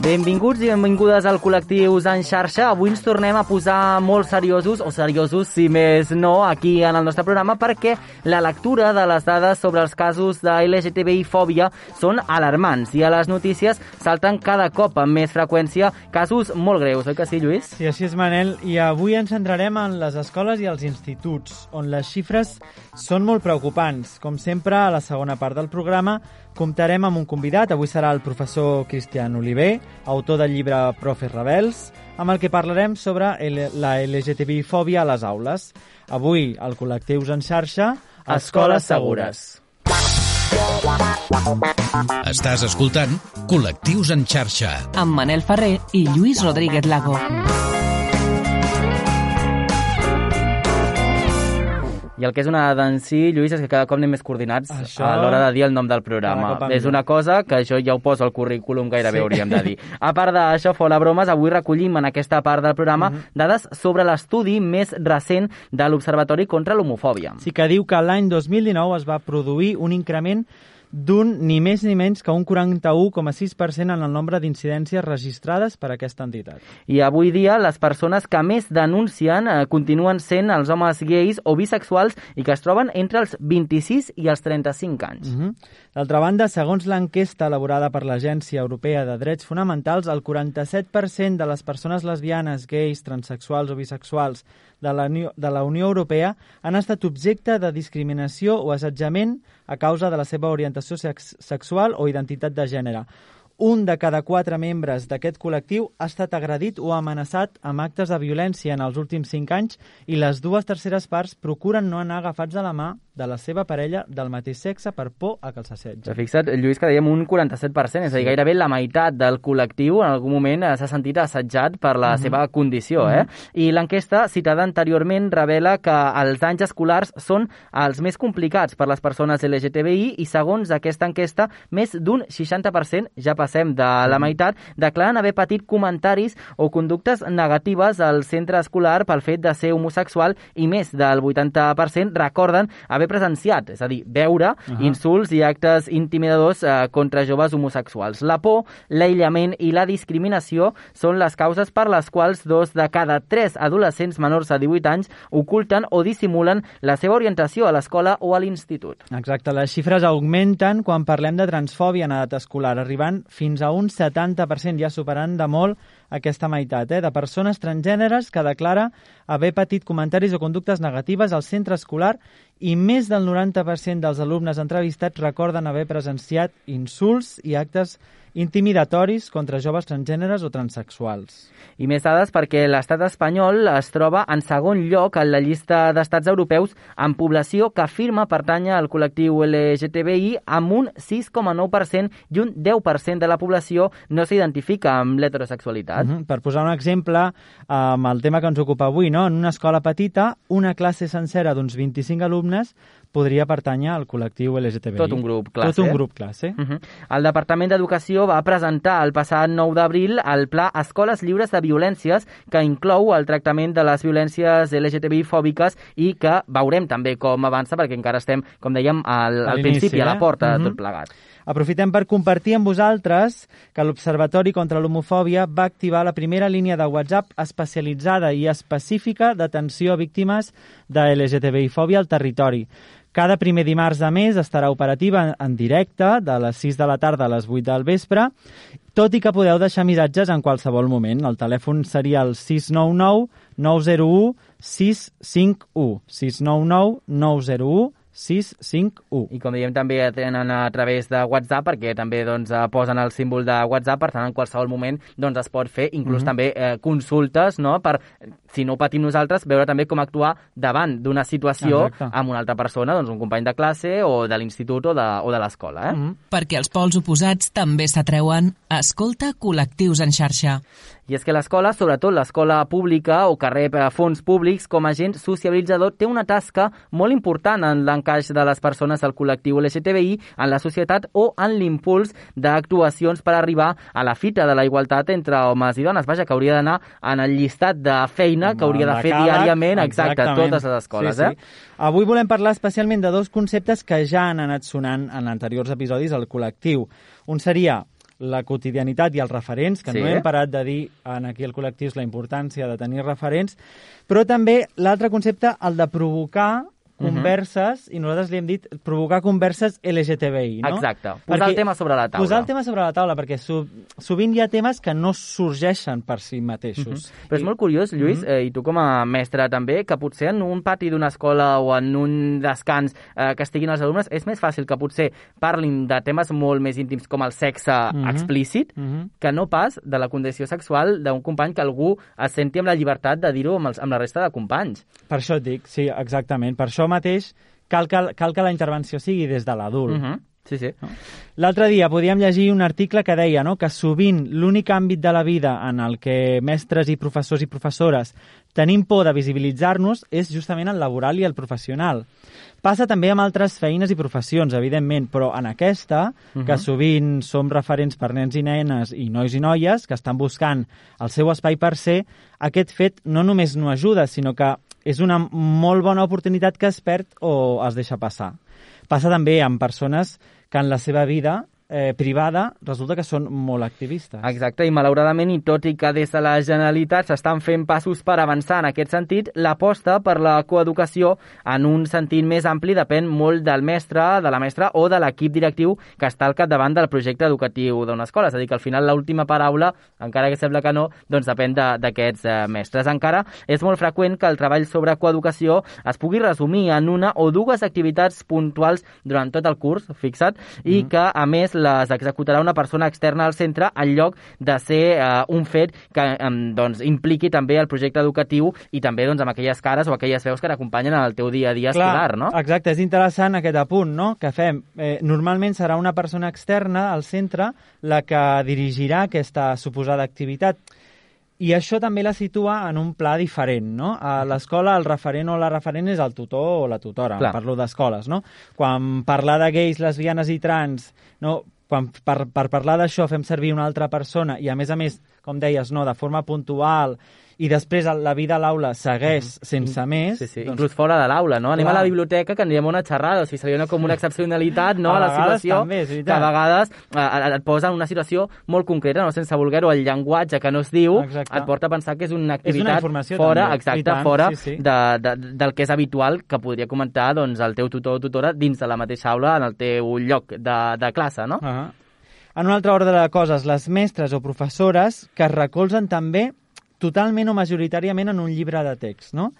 Benvinguts i benvingudes al Col·lectius en xarxa. Avui ens tornem a posar molt seriosos, o seriosos si més no, aquí en el nostre programa, perquè la lectura de les dades sobre els casos de LGTBI-fòbia són alarmants i a les notícies salten cada cop amb més freqüència casos molt greus, oi que sí, Lluís? Sí, així és, Manel. I avui ens centrarem en les escoles i els instituts, on les xifres són molt preocupants. Com sempre, a la segona part del programa comptarem amb un convidat. Avui serà el professor Cristian Oliver, autor del llibre Profes Rebels, amb el que parlarem sobre la LGTBI-fòbia a les aules. Avui, al Col·lectius en xarxa, Escoles Segures. Estàs escoltant Col·lectius en xarxa. Amb Manel Ferrer i Lluís Rodríguez Lago. I el que és una dada en si, Lluís, és que cada cop anem més coordinats Això- a l'hora de dir el nom del programa. És una cosa que això ja ho poso al currículum gairebé Sí. hauríem de dir. A part d'això, fora bromes, avui recollim en aquesta part del programa Mhm. dades sobre l'estudi més recent de l'Observatori contra l'Homofòbia. Sí que diu que l'any 2019 es va produir un increment d'un ni més ni menys que un 41,6% en el nombre d'incidències registrades per aquesta entitat. I avui dia les persones que més denuncien eh, continuen sent els homes gais o bisexuals i que es troben entre els 26 i els 35 anys. Mm -hmm. D'altra banda, segons l'enquesta elaborada per l'Agència Europea de Drets Fonamentals, el 47% de les persones lesbianes, gais, transexuals o bisexuals de la, Unió- de la Unió Europea han estat objecte de discriminació o assetjament a causa de la seva orientació sex sexual o identitat de gènere. Un de cada quatre membres d'aquest col·lectiu ha estat agredit o amenaçat amb actes de violència en els últims cinc anys i les dues terceres parts procuren no anar agafats de la mà de la seva parella del mateix sexe per por a que els assetgi. Fixa't, Lluís, que dèiem un 47%, és a dir, gairebé la meitat del col·lectiu en algun moment eh, s'ha sentit assetjat per la seva condició. Eh? I l'enquesta citada anteriorment revela que els anys escolars són els més complicats per les persones LGTBI i segons aquesta enquesta, més d'un 60%, ja passem de la meitat, declaren haver patit comentaris o conductes negatives al centre escolar pel fet de ser homosexual i més del 80% recorden haver presenciat, és a dir, veure uh -huh. insults i actes intimidadors eh, contra joves homosexuals. La por, l'aïllament i la discriminació són les causes per les quals dos de cada tres adolescents menors de 18 anys oculten o dissimulen la seva orientació a l'escola o a l'institut. Exacte, les xifres augmenten quan parlem de transfòbia en edat escolar, arribant fins a un 70%, ja superant de molt aquesta meitat, eh, de persones transgèneres que declara haver patit comentaris o conductes negatives al centre escolar i més del 90% dels alumnes entrevistats recorden haver presenciat insults i actes intimidatoris contra joves transgèneres o transexuals. I més dades perquè l'estat espanyol es troba en segon lloc en la llista d'estats europeus en població que afirma pertànyer al col·lectiu LGTBI amb un 6,9% i un 10% de la població no s'identifica amb l'heterosexualitat. Uh -huh. Per posar un exemple, amb el tema que ens ocupa avui, no? en una escola petita, una classe sencera d'uns 25 alumnes podria pertànyer al col·lectiu LGTBI. Tot un grup classe. Tot un grup classe. Uh -huh. El Departament d'Educació va presentar el passat 9 d'abril el Pla Escoles Lliures de Violències, que inclou el tractament de les violències LGTBI fòbiques i que veurem també com avança, perquè encara estem, com dèiem, al, al principi, a la eh? porta de Mhm. tot plegat. Aprofitem per compartir amb vosaltres que l'Observatori contra l'Homofòbia va activar la primera línia de WhatsApp especialitzada i específica d'atenció a víctimes de LGTBI-fòbia al territori. Cada primer dimarts de mes estarà operativa en directe de les 6 de la tarda a les 8 del vespre, tot i que podeu deixar missatges en qualsevol moment. El telèfon seria el 699 901 651. 699 901 651. I com dèiem, també tenen a través de WhatsApp, perquè també doncs, eh, posen el símbol de WhatsApp, per tant, en qualsevol moment doncs, es pot fer, inclús Mhm. també eh, consultes, no?, per, si no ho patim nosaltres, veure també com actuar davant d'una situació Exacte. amb una altra persona, doncs un company de classe o de l'institut o de, o de l'escola, eh? Mhm. Perquè els pols oposats també s'atreuen. Escolta Col·lectius en xarxa. I és que l'escola, sobretot l'escola pública o que rep eh, fons públics com a agent sociabilitzador, té una tasca molt important en l'encaix de les persones del col·lectiu LGTBI en la societat o en l'impuls d'actuacions per arribar a la fita de la igualtat entre homes i dones. Vaja, que hauria d'anar en el llistat de feina que hauria de fer diàriament, exacte, totes les escoles. Sí, sí. Eh? Avui volem parlar especialment de dos conceptes que ja han anat sonant en anteriors episodis al col·lectiu. Un seria la quotidianitat i els referents, que Sí. no hem parat de dir en aquí al col·lectiu la importància de tenir referents, però també l'altre concepte, el de provocar converses, i nosaltres li hem dit provocar converses LGTBI, no? Exacte. Posar el tema sobre la taula. Posar el tema sobre la taula, perquè so, sovint hi ha temes que no sorgeixen per si mateixos. Però és molt curiós, Lluís, Mhm. eh, i tu com a mestre també, que potser en un pati d'una escola o en un descans eh, que estiguin els alumnes, és més fàcil que potser parlin de temes molt més íntims com el sexe Mhm. explícit, Mhm. que no pas de la condició sexual d'un company que algú es senti amb la llibertat de dir-ho amb, els, amb la resta de companys. Per això et dic, sí, exactament. Per això mateix cal que, cal que la intervenció sigui des de l'adult. Uh -huh. Sí, sí. L'altre dia podíem llegir un article que deia no, que sovint l'únic àmbit de la vida en el que mestres i professors i professores tenim por de visibilitzar-nos és justament el laboral i el professional. Passa també amb altres feines i professions, evidentment, però en aquesta, uh -huh. que sovint som referents per nens i nenes i nois i noies que estan buscant el seu espai per ser, aquest fet no només no ajuda, sinó que és una molt bona oportunitat que es perd o es deixa passar. Passa també amb persones que en la seva vida eh, privada resulta que són molt activistes. Exacte, i malauradament, i tot i que des de la Generalitat s'estan fent passos per avançar en aquest sentit, l'aposta per la coeducació en un sentit més ampli depèn molt del mestre, de la mestra o de l'equip directiu que està al capdavant del projecte educatiu d'una escola. És a dir, que al final l'última paraula, encara que sembla que no, doncs depèn de- d'aquests eh, mestres. Encara és molt freqüent que el treball sobre coeducació es pugui resumir en una o dues activitats puntuals durant tot el curs, fixa't, i que, a més, les executarà una persona externa al centre en lloc de ser eh, un fet que eh, doncs, impliqui també el projecte educatiu i també doncs, amb aquelles cares o aquelles veus que t'acompanyen en el teu dia a dia escolar, no? Exacte, és interessant aquest apunt no? que fem. Eh, normalment serà una persona externa al centre la que dirigirà aquesta suposada activitat. I això també la situa en un pla diferent, no? A l'escola el referent o la referent és el tutor o la tutora, Clar. parlo d'escoles, no? Quan parlar de gais, lesbianes i trans, no? Quan per, per parlar d'això fem servir una altra persona i, a més a més, com deies, no, de forma puntual i després la vida a l'aula segueix sense més... Sí, sí, doncs, inclús fora de l'aula, no? Anem Clar. a la biblioteca que anirem a una xerrada, o sigui, seria una, com una excepcionalitat, no?, A a, la situació, també, és que a vegades eh, et posa en una situació molt concreta, no sense voler-ho, el llenguatge que no es diu Exacte. et porta a pensar que és una activitat informació fora, també, exacte, tant, fora sí, sí. De, de, del que és habitual que podria comentar doncs, el teu tutor o tutora dins de la mateixa aula en el teu lloc de, de classe, no? Uh En un altre ordre de coses, les mestres o professores que es recolzen també totalment o majoritàriament en un llibre de text, no?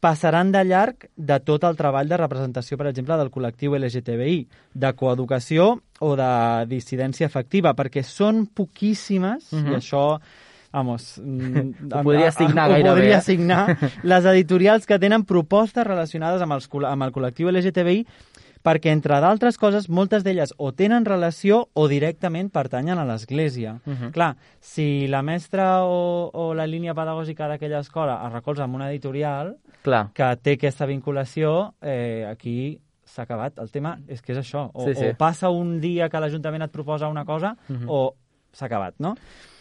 passaran de llarg de tot el treball de representació, per exemple, del col·lectiu LGTBI, de coeducació o de dissidència efectiva, perquè són poquíssimes, Mhm. i això vamos, mm, Ho podria signar ho gairebé, podria signar, les editorials que tenen propostes relacionades amb, els, amb el col·lectiu LGTBI perquè, entre d'altres coses, moltes d'elles o tenen relació o directament pertanyen a l'Església. Uh -huh. Clar, si la mestra o, o la línia pedagògica d'aquella escola es recolza en una editorial Clar. que té aquesta vinculació, eh, aquí s'ha acabat. El tema és que és això. O, Sí, sí. o passa un dia que l'Ajuntament et proposa una cosa Uh -huh. o s'ha acabat, no?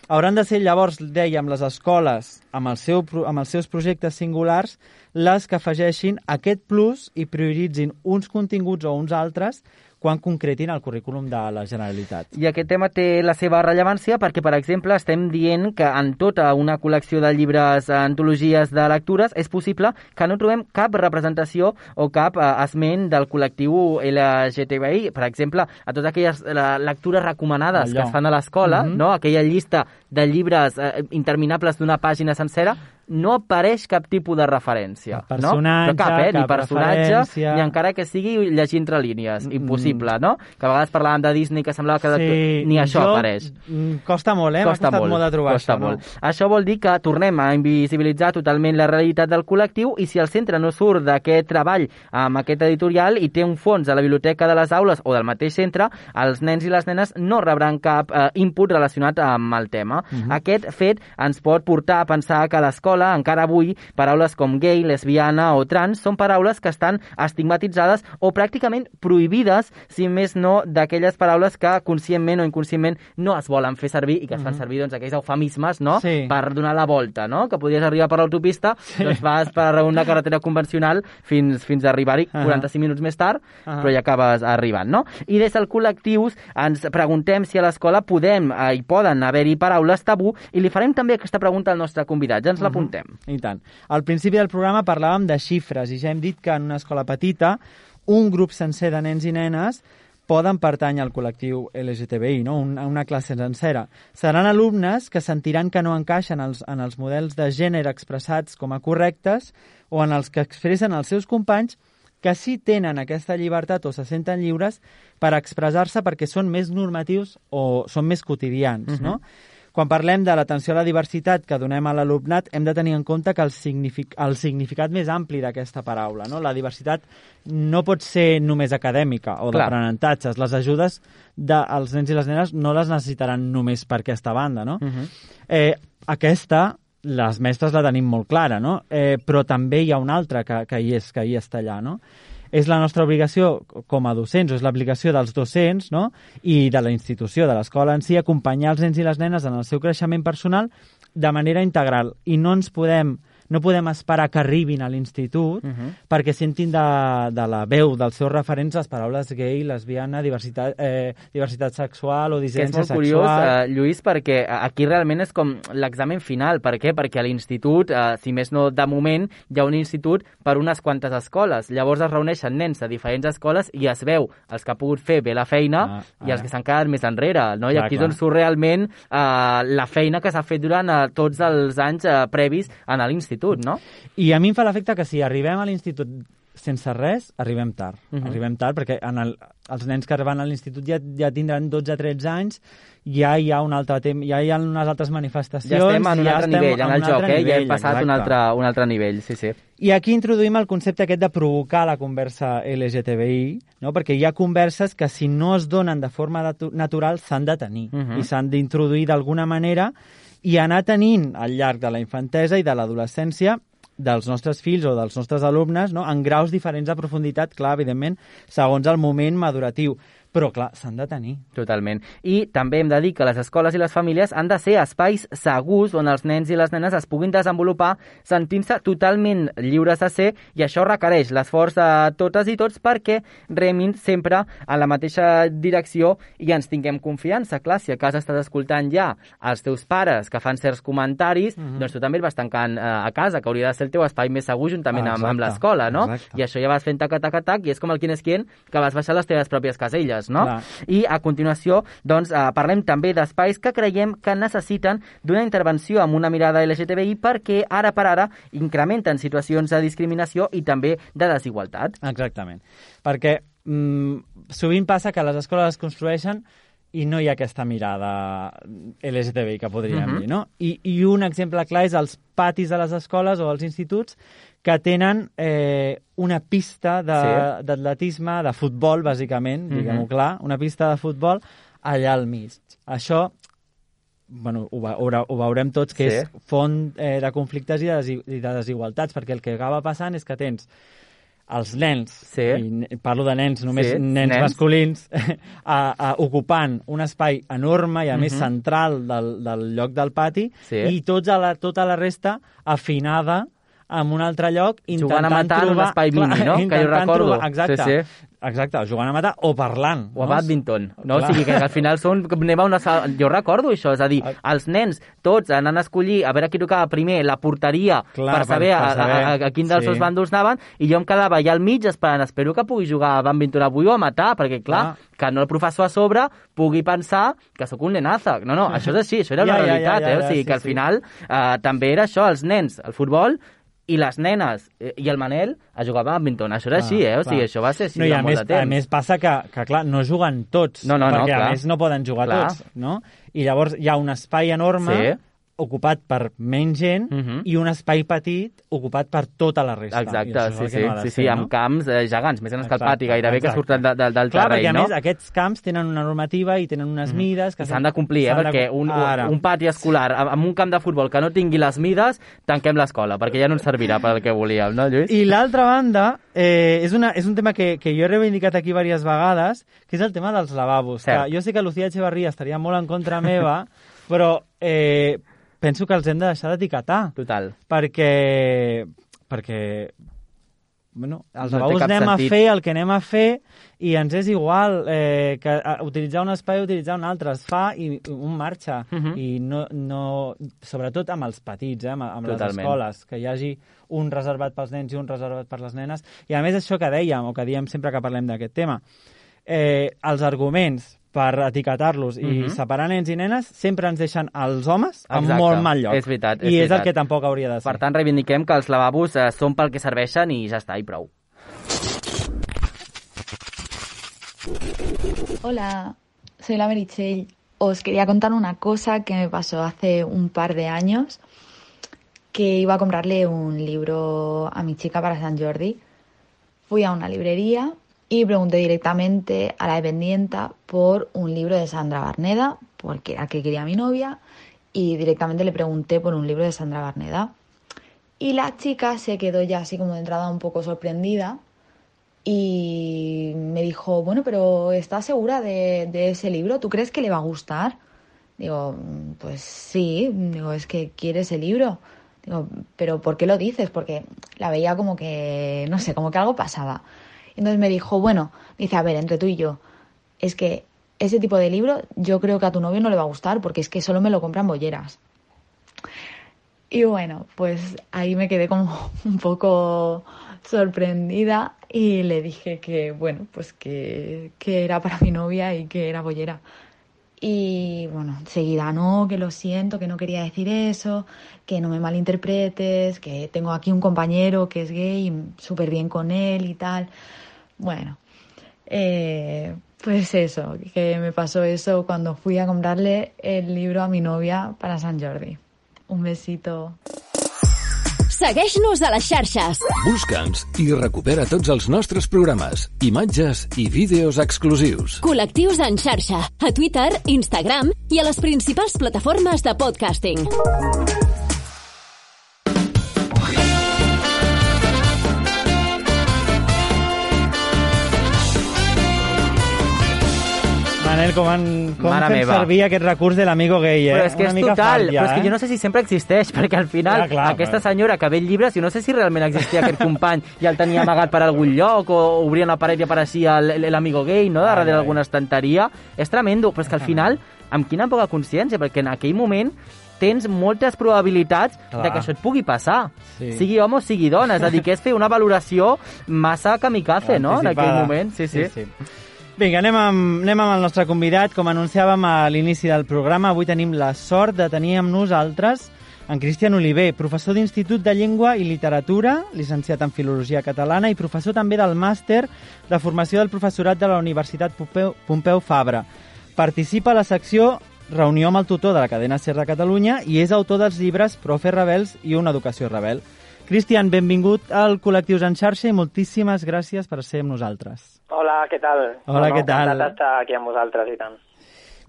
Hauran de ser, llavors, dèiem, les escoles, amb, el seu, amb els seus projectes singulars, les que afegeixin aquest plus i prioritzin uns continguts o uns altres quan concretin el currículum de la Generalitat. I aquest tema té la seva rellevància perquè, per exemple, estem dient que en tota una col·lecció de llibres, antologies de lectures, és possible que no trobem cap representació o cap eh, esment del col·lectiu LGTBI. Per exemple, a totes aquelles eh, lectures recomanades Allò. que es fan a l'escola, Mhm. no? aquella llista de llibres eh, interminables d'una pàgina sencera, no apareix cap tipus de referència. No? Però cap, eh? Ni cap personatge, referència. ni encara que sigui llegir entre línies. Mm. Impossible, no? Que a vegades parlàvem de Disney que semblava que Sí, ni això jo, apareix. mm, Costa molt, eh? M'ha Costa costat molt, molt de trobar costa això. molt. No? Això vol dir que tornem a invisibilitzar totalment la realitat del col·lectiu i si el centre no surt d'aquest treball amb aquest editorial i té un fons a la biblioteca de les aules o del mateix centre, els nens i les nenes no rebran cap eh, input relacionat amb el tema. Uh -huh. Aquest fet ens pot portar a pensar que a l'escola, encara avui, paraules com gay, lesbiana o trans són paraules que estan estigmatitzades o pràcticament prohibides, si més no, d'aquelles paraules que conscientment o inconscientment no es volen fer servir i que es fan servir doncs, aquells eufemismes no? Sí. per donar la volta, no? que podries arribar per l'autopista, sí. doncs vas per una carretera convencional fins, fins a arribar-hi Ah. 45 minuts més tard, Ah. però ja acabes arribant. No? I des del col·lectius ens preguntem si a l'escola podem eh, i poden haver-hi paraules tabú i li farem també aquesta pregunta al nostre convidat, ja ens l'apuntem. I tant. Al principi del programa parlàvem de xifres i ja hem dit que en una escola petita un grup sencer de nens i nenes poden pertany al col·lectiu LGTBI, no? una, una classe sencera. Seran alumnes que sentiran que no encaixen els, en els models de gènere expressats com a correctes o en els que expressen els seus companys que sí tenen aquesta llibertat o se senten lliures per expressar-se perquè són més normatius o són més quotidians, no? Quan parlem de l'atenció a la diversitat que donem a l'alumnat, hem de tenir en compte que el, signific el significat més ampli d'aquesta paraula, no? La diversitat no pot ser només acadèmica o d'aprenentatges. Les ajudes dels nens i les nenes no les necessitaran només per aquesta banda, no? Uh -huh. Eh, aquesta, les mestres la tenim molt clara, no? Eh, però també hi ha una altra que, que, hi és, que hi està allà, no? És la nostra obligació com a docents, o és l'obligació dels docents no? i de la institució, de l'escola en si, acompanyar els nens i les nenes en el seu creixement personal de manera integral. I no ens podem no podem esperar que arribin a l'institut uh Mhm. -huh. perquè sentin de, de la veu dels seus referents les paraules gay, lesbiana, diversitat, eh, diversitat sexual o Que és dissidència molt sexual. curiós, eh, Lluís, perquè aquí realment és com l'examen final. Per què? Perquè a l'institut, eh, si més no de moment, hi ha un institut per unes quantes escoles. Llavors es reuneixen nens de diferents escoles i es veu els que ha pogut fer bé la feina Ah, i els ah. que s'han quedat més enrere. No? I Clar, aquí és clar. on surt realment eh, la feina que s'ha fet durant eh, tots els anys eh, previs en l'institut, no? I a mi em fa l'efecte que si arribem a l'institut sense res, arribem tard. Uh Mhm. -huh. Arribem tard perquè en el, els nens que van a l'institut ja, ja tindran 12-13 anys, ja hi ha un altre temps, ja hi ha unes altres manifestacions... Ja estem en un ja altre nivell, en un el joc, eh? ja hem nivell, passat un altre, un altre nivell, sí, sí. I aquí introduïm el concepte aquest de provocar la conversa LGTBI, no? perquè hi ha converses que si no es donen de forma natu natural s'han de tenir Mhm. i s'han d'introduir d'alguna manera i anar tenint al llarg de la infantesa i de l'adolescència dels nostres fills o dels nostres alumnes no? en graus diferents de profunditat, clar, evidentment, segons el moment maduratiu. Però, clar, s'han de tenir. Totalment. I també hem de dir que les escoles i les famílies han de ser espais segurs on els nens i les nenes es puguin desenvolupar sentint-se totalment lliures de ser i això requereix l'esforç de totes i tots perquè remin sempre en la mateixa direcció i ens tinguem confiança. Clar, si a casa estàs escoltant ja els teus pares que fan certs comentaris, Mhm. doncs tu també et vas tancant eh, a casa, que hauria de ser el teu espai més segur juntament Ah, amb, amb l'escola, no? exacte. I això ja vas fent tac, tac, tac, i és com el quin és quin, que vas baixar les teves pròpies caselles, no? Clar. I a continuació, doncs, eh, parlem també d'espais que creiem que necessiten d'una intervenció amb una mirada LGTBI perquè ara per ara incrementen situacions de discriminació i també de desigualtat. Exactament. Perquè mm, sovint passa que les escoles es construeixen i no hi ha aquesta mirada LGTBI que podríem Mhm. dir, no? I, I un exemple clar és els patis de les escoles o els instituts que tenen eh, una pista de- Sí. d'atletisme, de, futbol, bàsicament, Mhm. diguem-ho clar, una pista de futbol allà al mig. Això bueno, ho, ho, veure- ho veurem tots, que Sí. és font eh, de conflictes i de, i de desigualtats, perquè el que acaba passant és que tens els nens, Sí. i parlo de nens, només Sí, nens, nens. masculins, a, a, ocupant un espai enorme i a més Mhm. central del, del lloc del pati Sí. i tots a la, tota la resta afinada en un altre lloc intentant Jugant a matar en un trobar... espai mini, no? Que jo recordo. Trobar, exacte, Sí, sí. exacte, jugant a matar o parlant. O a no? badminton, no? Clar. O sigui que al final són... Anem a una sala... Jo recordo això, és a dir, els nens tots anant a escollir a veure qui tocava primer la porteria Clar, per per- saber, per a, saber, a, a, a quin dels sí. seus bàndols anaven i jo em quedava allà al mig esperant, espero que pugui jugar a badminton avui o a matar, perquè clar, Clar. que no el professor a sobre pugui pensar que sóc un nenaza. No, no, això és així, això era Ja, una ja, ja, realitat, ja, eh? O ja, sigui sí, que al sí. final eh, també era això, els nens, el futbol, i les nenes eh, i el Manel a jugar a badminton. Això era Clar, així, eh? O sigui, clar. això va ser així no, i a més, de temps. a més passa que, que, clar, no juguen tots, No, no, no, perquè clar. a més no poden jugar Clar. tots, no? I llavors hi ha un espai enorme Sí. Ocupat per menys gent Mhm. i un espai petit ocupat per tota la resta. I Exacte, sí, que sí, no sí, ser, sí, no? amb camps eh, gegants, més grans que el Exacte, pati, gairebé que exacte. surten de, de, del Clar, terreny, perquè a no? més aquests camps tenen una normativa i tenen unes mides que I s'han de complir, eh? s'han de- Perquè un, Ara. un, un pati escolar amb, amb un camp de futbol que no tingui les mides, tanquem l'escola, perquè ja no ens servirà per al que volíem, no, Lluís? I l'altra banda, eh, és, una, és un tema que, que jo he reivindicat aquí diverses vegades, que és el tema dels lavabos. Cert. Que jo sé que Lucía Echevarria estaria molt en contra meva, però eh, penso que els hem de deixar d'etiquetar, Total. perquè, perquè bueno, els No lavabos anem sentit. a fer el que anem a fer i ens és igual eh, que a, utilitzar un espai o utilitzar un altre. Es fa i un marxa. Mhm. I no, no, sobretot amb els petits, eh, amb, amb les escoles, que hi hagi un reservat pels nens i un reservat per les nenes. I a més això que dèiem, o que diem sempre que parlem d'aquest tema, eh, els arguments per etiquetar-los i Mhm. separar nens i nenes sempre ens deixen els homes en Exacte. molt mal lloc. És veritat, és I és el veritat. que tampoc hauria de ser. Per tant, reivindiquem que els lavabos eh, són pel que serveixen i ja està, i prou. Hola, soy la Merichel. Os quería contar una cosa que me pasó hace un par de años, que iba a comprarle un libro a mi chica para San Jordi. Fui a una librería y pregunté directamente a la dependienta por un libro de Sandra Barneda, porque era que quería mi novia, y directamente le pregunté por un libro de Sandra Barneda. Y la chica se quedó ya así como de entrada un poco sorprendida y me dijo, bueno, pero ¿estás segura de, de ese libro? ¿Tú crees que le va a gustar? Digo, "Mm, pues sí, digo, es que quiere ese libro. Digo, pero ¿por qué lo dices? Porque la veía como que, no sé, como que algo pasaba. Entonces me dijo, bueno, dice, a ver, entre tú y yo, es que ese tipo de libro yo creo que a tu novio no le va a gustar porque es que solo me lo compran bolleras. Y bueno, pues ahí me quedé como un poco sorprendida y le dije que, bueno, pues que, que era para mi novia y que era bollera. Y bueno, enseguida, no, que lo siento, que no quería decir eso, que no me malinterpretes, que tengo aquí un compañero que es gay, súper bien con él y tal. Bueno, eh, pues eso, que me pasó eso cuando fui a comprarle el libro a mi novia para San Jordi. Un besito. Segueix-nos a les xarxes. Busca'ns i recupera tots els nostres programes, imatges i vídeos exclusius. Col·lectius en xarxa, a Twitter, Instagram i a les principals plataformes de podcasting. Manel, com, han, com Mare fem meva. servir aquest recurs de l'amigo gay, eh? Però és que Una és mica total, fàl, ja, però és que eh? jo no sé si sempre existeix, perquè al final Clar, clar, aquesta però- senyora que ve llibres, jo no sé si realment existia aquest company i el tenia amagat per algun lloc o obria una paret i apareixia l'amigo gay, no?, darrere d'alguna estanteria. És tremendo, però és que al final, amb quina poca consciència, perquè en aquell moment tens moltes probabilitats Clar. de que això et pugui passar. Sí. Sigui home o sigui dona. És a dir, que és fer una valoració massa kamikaze, no?, en aquell Anticipada. moment. Sí, sí. sí. Vinga, anem amb, anem amb el nostre convidat. Com anunciàvem a l'inici del programa, avui tenim la sort de tenir amb nosaltres en Cristian Oliver, professor d'Institut de Llengua i Literatura, llicenciat en Filologia Catalana i professor també del màster de formació del professorat de la Universitat Pompeu, Pompeu Fabra. Participa a la secció Reunió amb el tutor de la cadena SER de Catalunya i és autor dels llibres Profe Rebels i Una educació rebel. Cristian, benvingut al Col·lectius en xarxa i moltíssimes gràcies per ser amb nosaltres. Hola, què tal? Hola, què tal? Encantat d'estar aquí amb vosaltres i tant.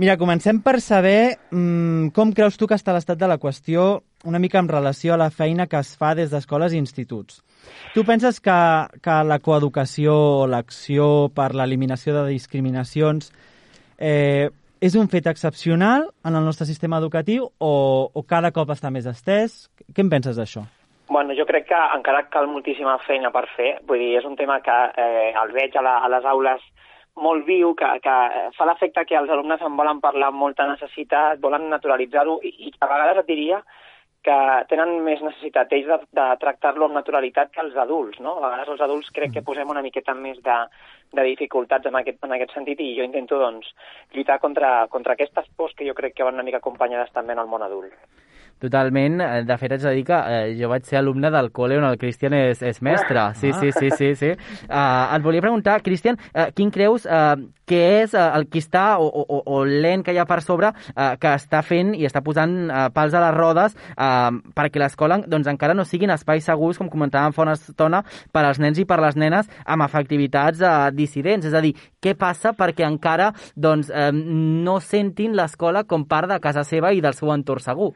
Mira, comencem per saber mm, com creus tu que està l'estat de la qüestió una mica en relació a la feina que es fa des d'escoles i instituts. Tu penses que, que la coeducació o l'acció per l'eliminació de discriminacions eh, és un fet excepcional en el nostre sistema educatiu o, o cada cop està més estès? Què en penses d'això? Bueno, jo crec que encara cal moltíssima feina per fer. Vull dir, és un tema que eh, el veig a, la, a les aules molt viu, que, que fa l'efecte que els alumnes en volen parlar amb molta necessitat, volen naturalitzar-ho, i, i a vegades et diria que tenen més necessitat ells de, de tractar-lo amb naturalitat que els adults, no? A vegades els adults crec que posem una miqueta més de, de dificultats en aquest, en aquest sentit i jo intento, doncs, lluitar contra, contra aquestes pors que jo crec que van una mica acompanyades també en el món adult. Totalment. Eh, de fet, haig de dir que eh, jo vaig ser alumne del col·le on el Cristian és, és mestre. Sí, sí, sí, sí. sí. Uh, et volia preguntar, Cristian, uh, quin creus uh, que és uh, el que està, o, o, o l'ent que hi ha per sobre, uh, que està fent i està posant uh, pals a les rodes uh, perquè l'escola doncs, encara no siguin espais segurs, com comentàvem fa una estona, per als nens i per les nenes amb efectivitats uh, dissidents. És a dir, què passa perquè encara doncs, uh, no sentin l'escola com part de casa seva i del seu entorn segur?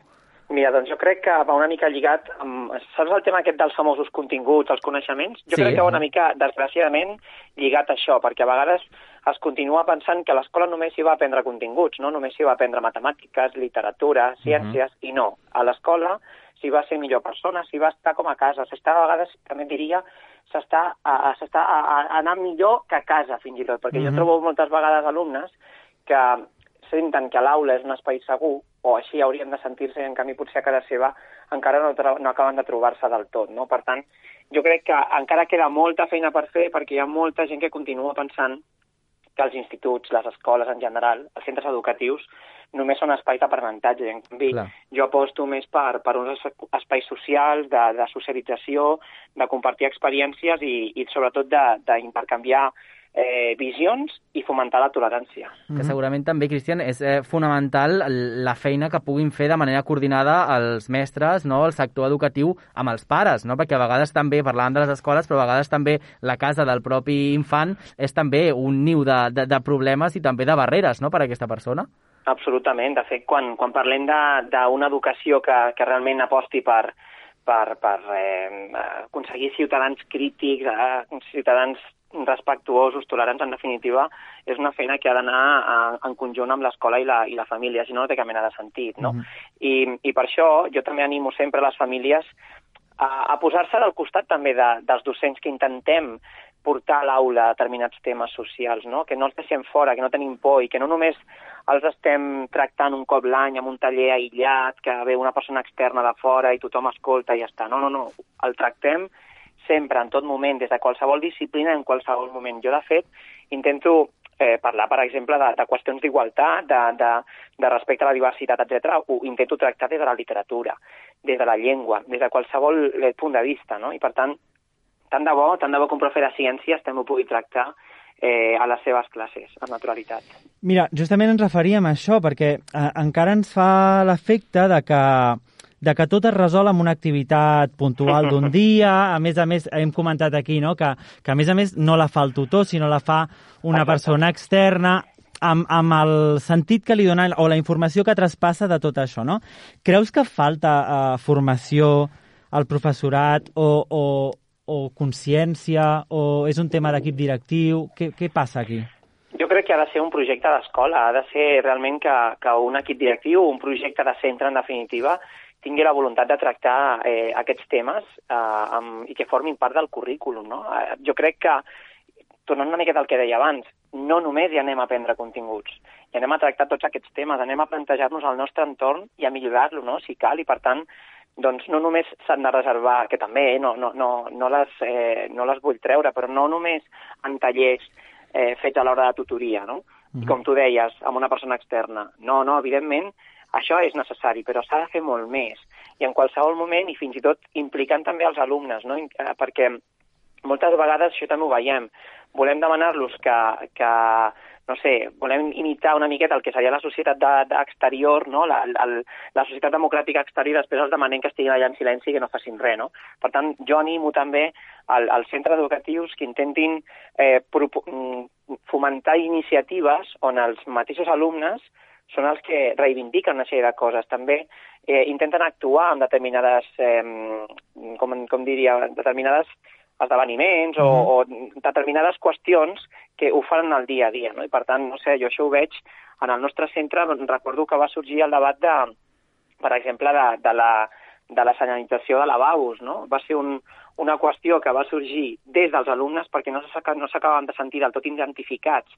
Mira, doncs jo crec que va una mica lligat amb... Saps el tema aquest dels famosos continguts, els coneixements? Jo Sí. crec que va una mica, desgraciadament, lligat a això, perquè a vegades es continua pensant que l'escola només hi va aprendre continguts, no? Només hi va aprendre matemàtiques, literatura, ciències, i no. A l'escola s'hi va ser millor persona, s'hi va estar com a casa, s'està a vegades, també diria, s'està a, a, a, a anar millor que a casa, fins i tot, perquè jo Mhm. trobo moltes vegades alumnes que senten que l'aula és un espai segur, o així haurien de sentir-se, en canvi potser a casa seva encara no, no acaben de trobar-se del tot, no? Per tant, jo crec que encara queda molta feina per fer perquè hi ha molta gent que continua pensant que els instituts, les escoles en general, els centres educatius, només són espais d'aprenentatge. En canvi, Clar. jo aposto més per, per uns es- espais socials, de, de socialització, de compartir experiències i, i sobretot de- d'intercanviar eh, visions i fomentar la tolerància. que segurament també, Cristian, és eh, fonamental la feina que puguin fer de manera coordinada els mestres, no, el sector educatiu amb els pares, no? perquè a vegades també parlàvem de les escoles, però a vegades també la casa del propi infant és també un niu de, de, de problemes i també de barreres no? per a aquesta persona. Absolutament. De fet, quan, quan parlem de- d'una educació que, que realment aposti per, per, per eh, aconseguir ciutadans crítics, eh, ciutadans respectuosos, tolerants, en definitiva, és una feina que ha d'anar eh, en conjunt amb l'escola i, la, i la família, si no, no té cap mena de sentit, no? I, I per això jo també animo sempre les famílies a, a posar-se del costat també de, dels docents que intentem portar a l'aula determinats temes socials, no? que no els deixem fora, que no tenim por i que no només els estem tractant un cop l'any amb un taller aïllat, que ve una persona externa de fora i tothom escolta i ja està. No, no, no, el tractem sempre, en tot moment, des de qualsevol disciplina, en qualsevol moment. Jo, de fet, intento eh, parlar, per exemple, de, de qüestions d'igualtat, de, de, de respecte a la diversitat, etc. Ho intento tractar des de la literatura, des de la llengua, des de qualsevol eh, punt de vista, no? I, per tant, tant de bo, tant de bo un profe de ciències també ho pugui tractar eh, a les seves classes, amb naturalitat. Mira, justament ens referíem a això, perquè eh, encara ens fa l'efecte de que de que tot es resol amb una activitat puntual d'un dia. A més a més, hem comentat aquí no? que, que a més a més no la fa el tutor, sinó la fa una persona externa amb, amb el sentit que li dona o la informació que traspassa de tot això, no? Creus que falta eh, formació al professorat o, o, o consciència o és un tema d'equip directiu? Què, què passa aquí? Jo crec que ha de ser un projecte d'escola, ha de ser realment que, que un equip directiu, un projecte de centre, en definitiva, tingui la voluntat de tractar eh, aquests temes eh, amb, i que formin part del currículum. No? Eh, jo crec que, tornant una miqueta al que deia abans, no només hi anem a aprendre continguts, hi anem a tractar tots aquests temes, anem a plantejar-nos el nostre entorn i a millorar-lo, no? si cal, i per tant, doncs no només s'han de reservar, que també, eh, no, no, no, no, les, eh, no les vull treure, però no només en tallers eh, fets a l'hora de tutoria, no? I com tu deies, amb una persona externa. No, no, evidentment, això és necessari, però s'ha de fer molt més. I en qualsevol moment, i fins i tot implicant també els alumnes, no? Eh, perquè moltes vegades això també ho veiem. Volem demanar-los que, que, no sé, volem imitar una miqueta el que seria la societat de- d'exterior, no? la, el, la societat democràtica exterior, després els demanem que estiguin allà en silenci i que no facin res. No? Per tant, jo animo també al- centres educatius que intentin eh, mm, fomentar iniciatives on els mateixos alumnes són els que reivindiquen una sèrie de coses. També eh, intenten actuar en determinades, eh, com, com diria, determinades esdeveniments o, o determinades qüestions que ho fan en el dia a dia. No? I per tant, no sé, jo això ho veig en el nostre centre, recordo que va sorgir el debat de, per exemple, de, de la de la senyalització de lavabos, no? Va ser un, una qüestió que va sorgir des dels alumnes perquè no s'acabaven de sentir del tot identificats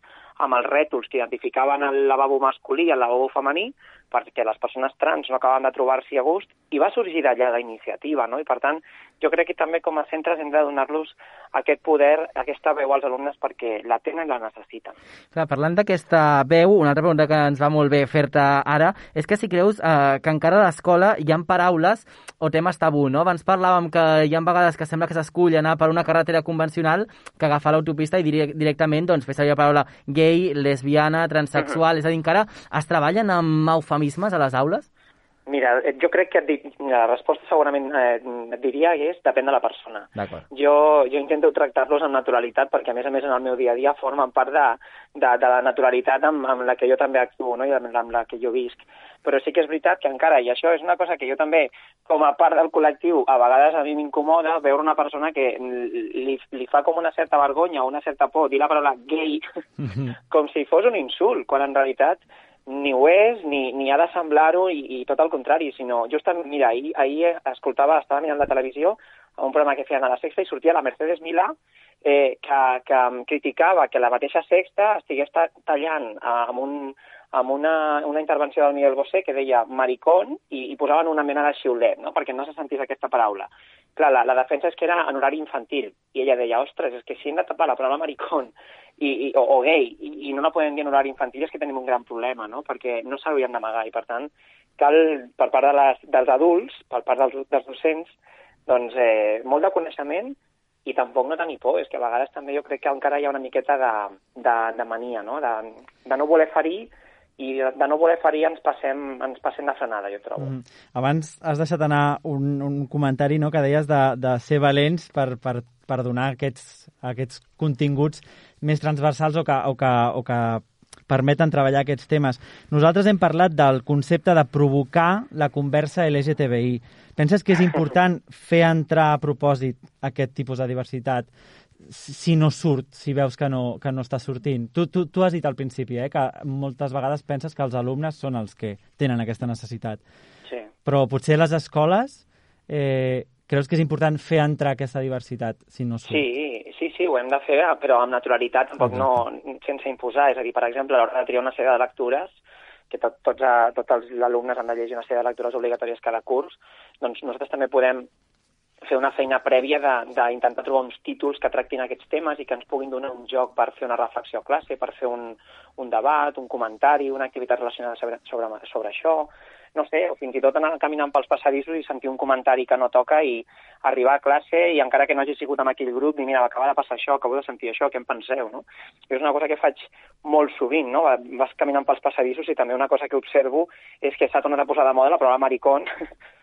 amb els rètols que identificaven el lavabo masculí i el lavabo femení, perquè les persones trans no acabaven de trobar-s'hi a gust, i va sorgir d'allà la iniciativa, no? I per tant, jo crec que també com a centres hem de donar-los aquest poder, aquesta veu als alumnes perquè la tenen i la necessiten. Clar, parlant d'aquesta veu, una altra pregunta que ens va molt bé fer-te ara és que si creus eh, que encara a l'escola hi ha paraules o temes tabú, no? Abans parlàvem que hi ha vegades que sembla que s'escull anar per una carretera convencional que agafar l'autopista i dir directament doncs, fer servir la paraula gay, lesbiana, transexual, uh -huh. és a dir, encara es treballen amb eufemismes a les aules? Mira, eh, jo crec que et, la resposta segurament eh, et diria que és depèn de la persona. Jo, jo intento tractar-los amb naturalitat perquè, a més a més, en el meu dia a dia formen part de, de, de la naturalitat amb, amb la que jo també actuo no? i amb, amb la que jo visc. Però sí que és veritat que encara, i això és una cosa que jo també, com a part del col·lectiu, a vegades a mi m'incomoda veure una persona que li, li fa com una certa vergonya o una certa por dir la paraula gay com si fos un insult, quan en realitat ni ho és, ni, ni ha de semblar-ho i, i tot el contrari, sinó justament, mira, ahir, ahir escoltava, estava mirant la televisió, un programa que feien a la Sexta i sortia la Mercedes Milà eh, que, que criticava que la mateixa Sexta estigués tallant eh, amb, un, amb una, una intervenció del Miguel Bosé que deia maricón i, i posaven una mena de xiulet, no? perquè no se sentís aquesta paraula. Clar, la, la defensa és que era en horari infantil i ella deia, ostres, és que si hem de tapar la paraula maricón i, i, o, o gay i, i no la podem dir en horari infantil és que tenim un gran problema, no? perquè no s'haurien d'amagar i, per tant, cal, per part de les, dels adults, per part dels, dels docents, doncs, eh, molt de coneixement i tampoc no tenir por, és que a vegades també jo crec que encara hi ha una miqueta de, de, de mania, no? De, de no voler ferir i de no voler ferir ens passem, ens passem de frenada, jo trobo. Mm. Abans has deixat anar un, un comentari no, que deies de, de ser valents per, per, per donar aquests, aquests continguts més transversals o que, o que, o que permeten treballar aquests temes. Nosaltres hem parlat del concepte de provocar la conversa LGTBI. Penses que és important fer entrar a propòsit aquest tipus de diversitat si no surt, si veus que no, que no està sortint. Tu, tu, tu has dit al principi eh, que moltes vegades penses que els alumnes són els que tenen aquesta necessitat. Sí. Però potser les escoles eh, creus que és important fer entrar aquesta diversitat si no surt? Sí, sí, sí, ho hem de fer, però amb naturalitat, tampoc no sense imposar. És a dir, per exemple, a l'hora de triar una sèrie de lectures, que tot, tots, tots els alumnes han de llegir una sèrie de lectures obligatòries cada curs, doncs nosaltres també podem fer una feina prèvia d'intentar trobar uns títols que tractin aquests temes i que ens puguin donar un joc per fer una reflexió a classe, per fer un, un debat, un comentari, una activitat relacionada sobre, sobre, sobre això, no sé, o fins i tot anar caminant pels passadissos i sentir un comentari que no toca i arribar a classe i encara que no hagi sigut amb aquell grup, dir, mira, acaba de passar això, acabo de sentir això, què en penseu, no? És una cosa que faig molt sovint, no? Vas caminant pels passadissos i també una cosa que observo és que s'ha tornat a posar de moda la paraula maricón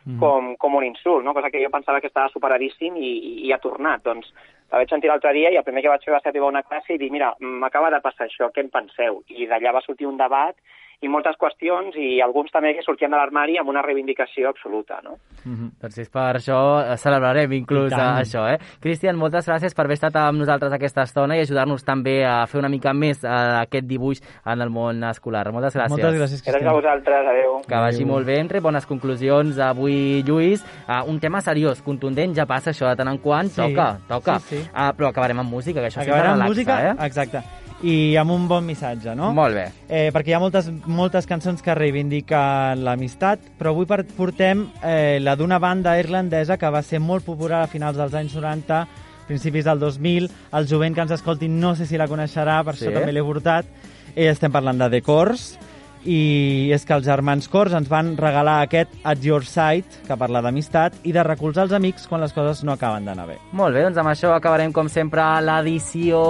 mm. com, com un insult, no? Cosa que jo pensava que estava superadíssim i, i, i ha tornat. Doncs la vaig sentir l'altre dia i el primer que vaig fer va ser arribar a una classe i dir, mira, m'acaba de passar això, què en penseu? I d'allà va sortir un debat i moltes qüestions i alguns també que sortien de l'armari amb una reivindicació absoluta, no? Mm -hmm. Doncs és per això eh, celebrarem inclús això, eh? Cristian, moltes gràcies per haver estat amb nosaltres aquesta estona i ajudar-nos també a fer una mica més uh, aquest dibuix en el món escolar. Moltes gràcies. Moltes gràcies, Cristian. Gràcies a vosaltres, adeu. Que vagi molt bé, entre bones conclusions avui, Lluís. Uh, un tema seriós, contundent, ja passa això de tant en quant, sí. toca, toca. Sí, sí. Uh, però acabarem amb música, que això acabarem sempre relaxa, música, eh? Exacte i amb un bon missatge, no? Molt bé. Eh, perquè hi ha moltes, moltes cançons que reivindiquen l'amistat, però avui portem eh, la d'una banda irlandesa que va ser molt popular a finals dels anys 90, principis del 2000. El jovent que ens escolti no sé si la coneixerà, per sí. això també l'he portat. I estem parlant de The Course, i és que els germans Cors ens van regalar aquest At Your Side, que parla d'amistat, i de recolzar els amics quan les coses no acaben d'anar bé. Molt bé, doncs amb això acabarem, com sempre, l'edició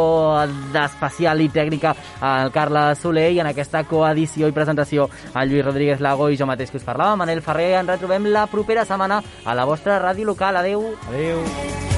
d'especial i tècnica al Carles Soler i en aquesta coedició i presentació al Lluís Rodríguez Lago i jo mateix que us parlava, Manel Ferrer. Ens retrobem la propera setmana a la vostra ràdio local. Adeu. Adeu.